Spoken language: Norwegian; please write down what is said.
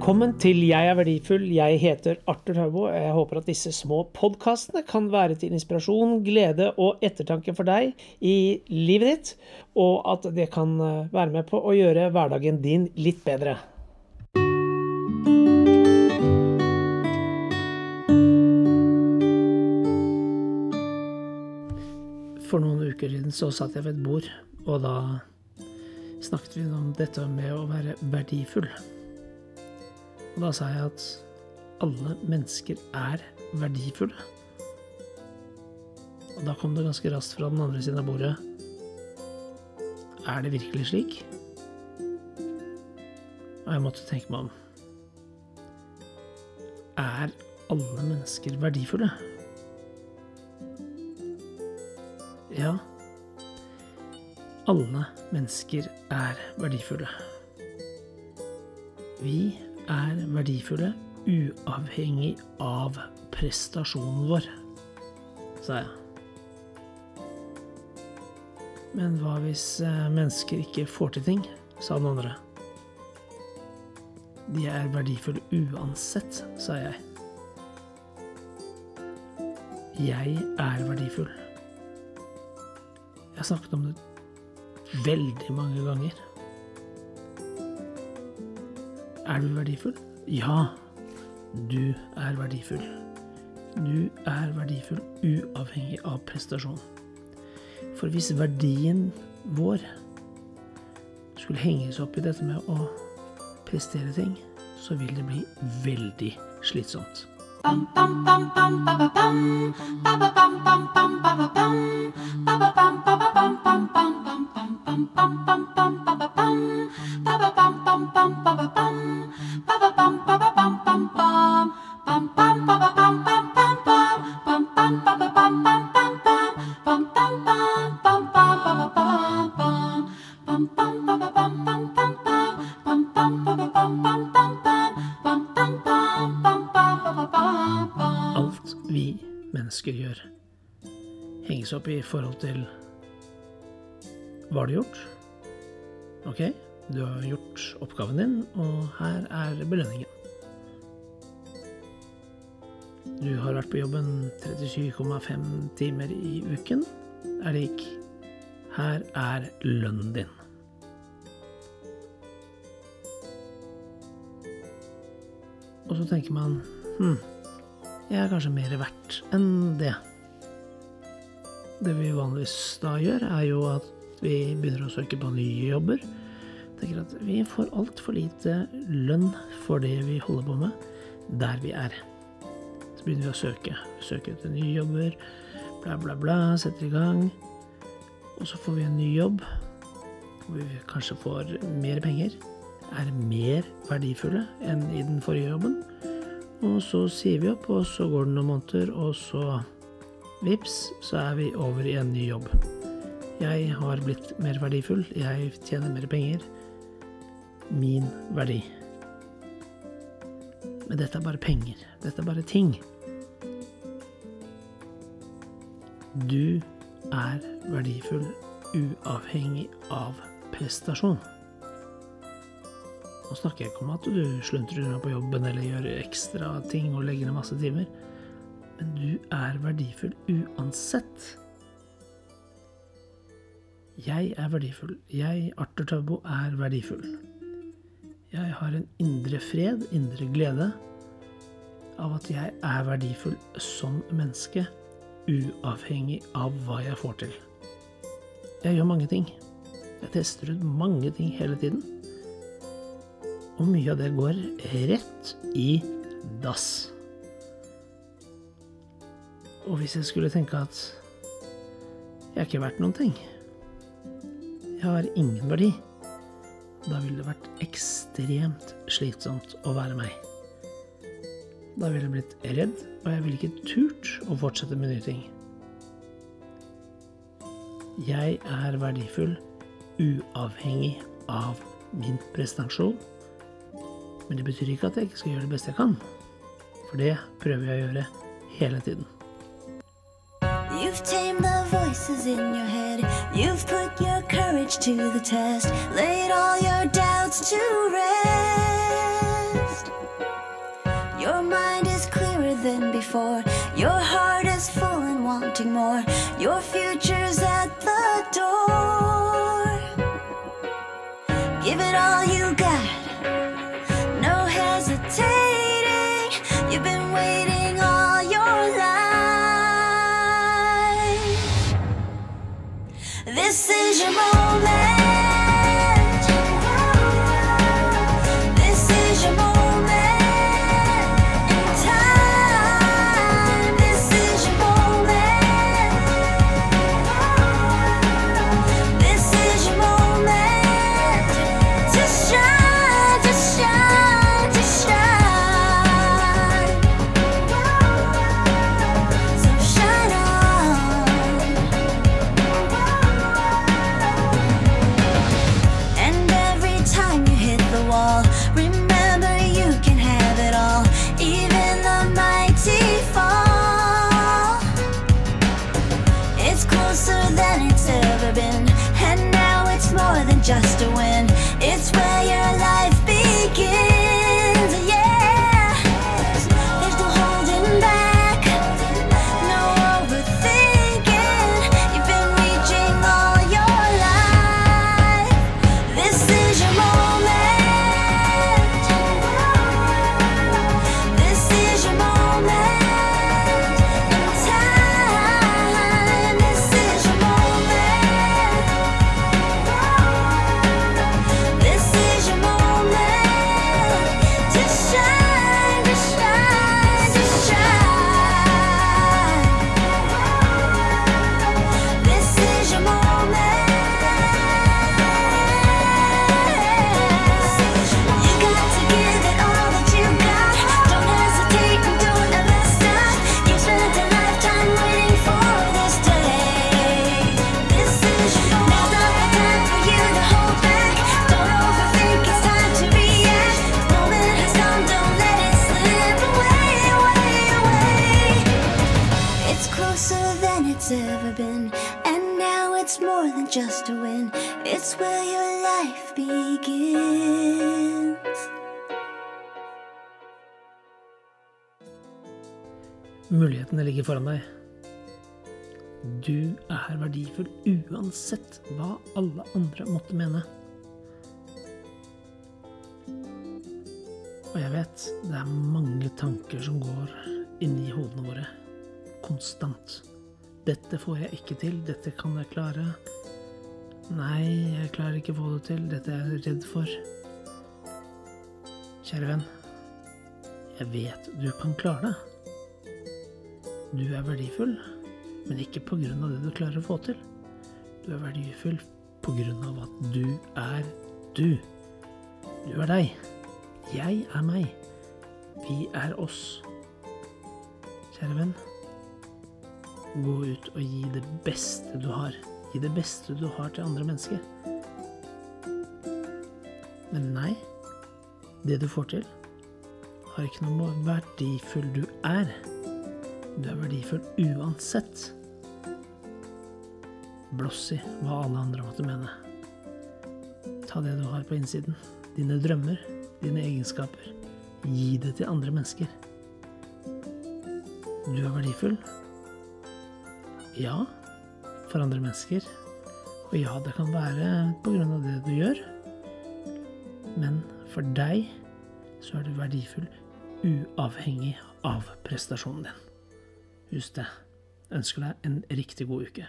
Velkommen til Jeg er verdifull. Jeg heter Arthur Haubo. Jeg håper at disse små podkastene kan være til inspirasjon, glede og ettertanke for deg i livet ditt, og at det kan eh, være med på å gjøre hverdagen din litt bedre. For noen uker siden så satt jeg ved et bord, og da snakket vi om dette med å være verdifull. Da sa jeg at alle mennesker er verdifulle. Og da kom det ganske raskt fra den andre siden av bordet Er det virkelig slik? Og jeg måtte tenke meg om. Er alle mennesker verdifulle? Ja, alle mennesker er verdifulle. Vi er verdifulle uavhengig av prestasjonen vår, sa jeg. Men hva hvis eh, mennesker ikke får til ting, sa den andre. De er verdifulle uansett, sa jeg. Jeg er verdifull. Jeg har snakket om det veldig mange ganger. Er du verdifull? Ja, du er verdifull. Du er verdifull uavhengig av prestasjon. For hvis verdien vår skulle henges opp i dette med å prestere ting, så vil det bli veldig slitsomt. Bum bum bum bum Alt vi mennesker gjør, henges opp i forhold til hva har du gjort? Ok, du har gjort oppgaven din, og her er belønningen. Du har vært på jobben 37,5 timer i uken. Er det ikke? her er lønnen din. Og så tenker man hm, jeg er kanskje mer verdt enn det. Det vi vanligvis da gjør, er jo at vi begynner å søke på nye jobber. Tenker at vi får altfor lite lønn for det vi holder på med, der vi er. Så begynner vi å søke. Søke etter nye jobber, bla, bla, bla, setter i gang. Og så får vi en ny jobb, hvor vi kanskje får mer penger er mer verdifulle enn i den forrige jobben. Og så sier vi opp, og så går det noen måneder, og så vips, så er vi over i en ny jobb. Jeg har blitt mer verdifull, jeg tjener mer penger. Min verdi. Men dette er bare penger. Dette er bare ting. Du er verdifull uavhengig av prestasjon. Nå snakker jeg ikke om at du sluntrer unna på jobben eller gjør ekstra ting og legger ned masse timer, men du er verdifull uansett. Jeg er verdifull. Jeg, Arthur Taubo, er verdifull. Jeg har en indre fred, indre glede, av at jeg er verdifull som menneske, uavhengig av hva jeg får til. Jeg gjør mange ting. Jeg tester ut mange ting hele tiden. Og mye av det går rett i dass. Og hvis jeg skulle tenke at jeg er ikke verdt noen ting, jeg har ingen verdi, da ville det vært ekstremt slitsomt å være meg. Da ville jeg blitt redd, og jeg ville ikke turt å fortsette med nye ting. Jeg er verdifull uavhengig av min prestasjon You've tamed the voices in your head. You've put your courage to the test. Laid all your doubts to rest. Your mind is clearer than before. Your heart is full and wanting more. Your future's at the door. Give it all you This is your moment. Where your life begins. Mulighetene ligger foran deg. Du er verdifull uansett hva alle andre måtte mene. Og jeg vet det er mange tanker som går inni hodene våre. Konstant. Dette får jeg ikke til. Dette kan jeg klare. Nei, jeg klarer ikke å få det til. Dette er jeg redd for. Kjære venn. Jeg vet du kan klare det. Du er verdifull, men ikke på grunn av det du klarer å få til. Du er verdifull på grunn av at du er du. Du er deg. Jeg er meg. Vi er oss. Kjære venn. Gå ut og gi det beste du har. Gi det beste du har til andre mennesker. Men nei, det du får til, har ikke noe med hvor verdifull du er. Du er verdifull uansett. Blås i hva alle andre måtte mene. Ta det du har på innsiden. Dine drømmer, dine egenskaper. Gi det til andre mennesker. Du er verdifull. Ja, for andre mennesker. Og ja, det kan være av det du gjør. Men for deg så er du verdifull uavhengig av prestasjonen din. Husk det. Ønsker deg en riktig god uke.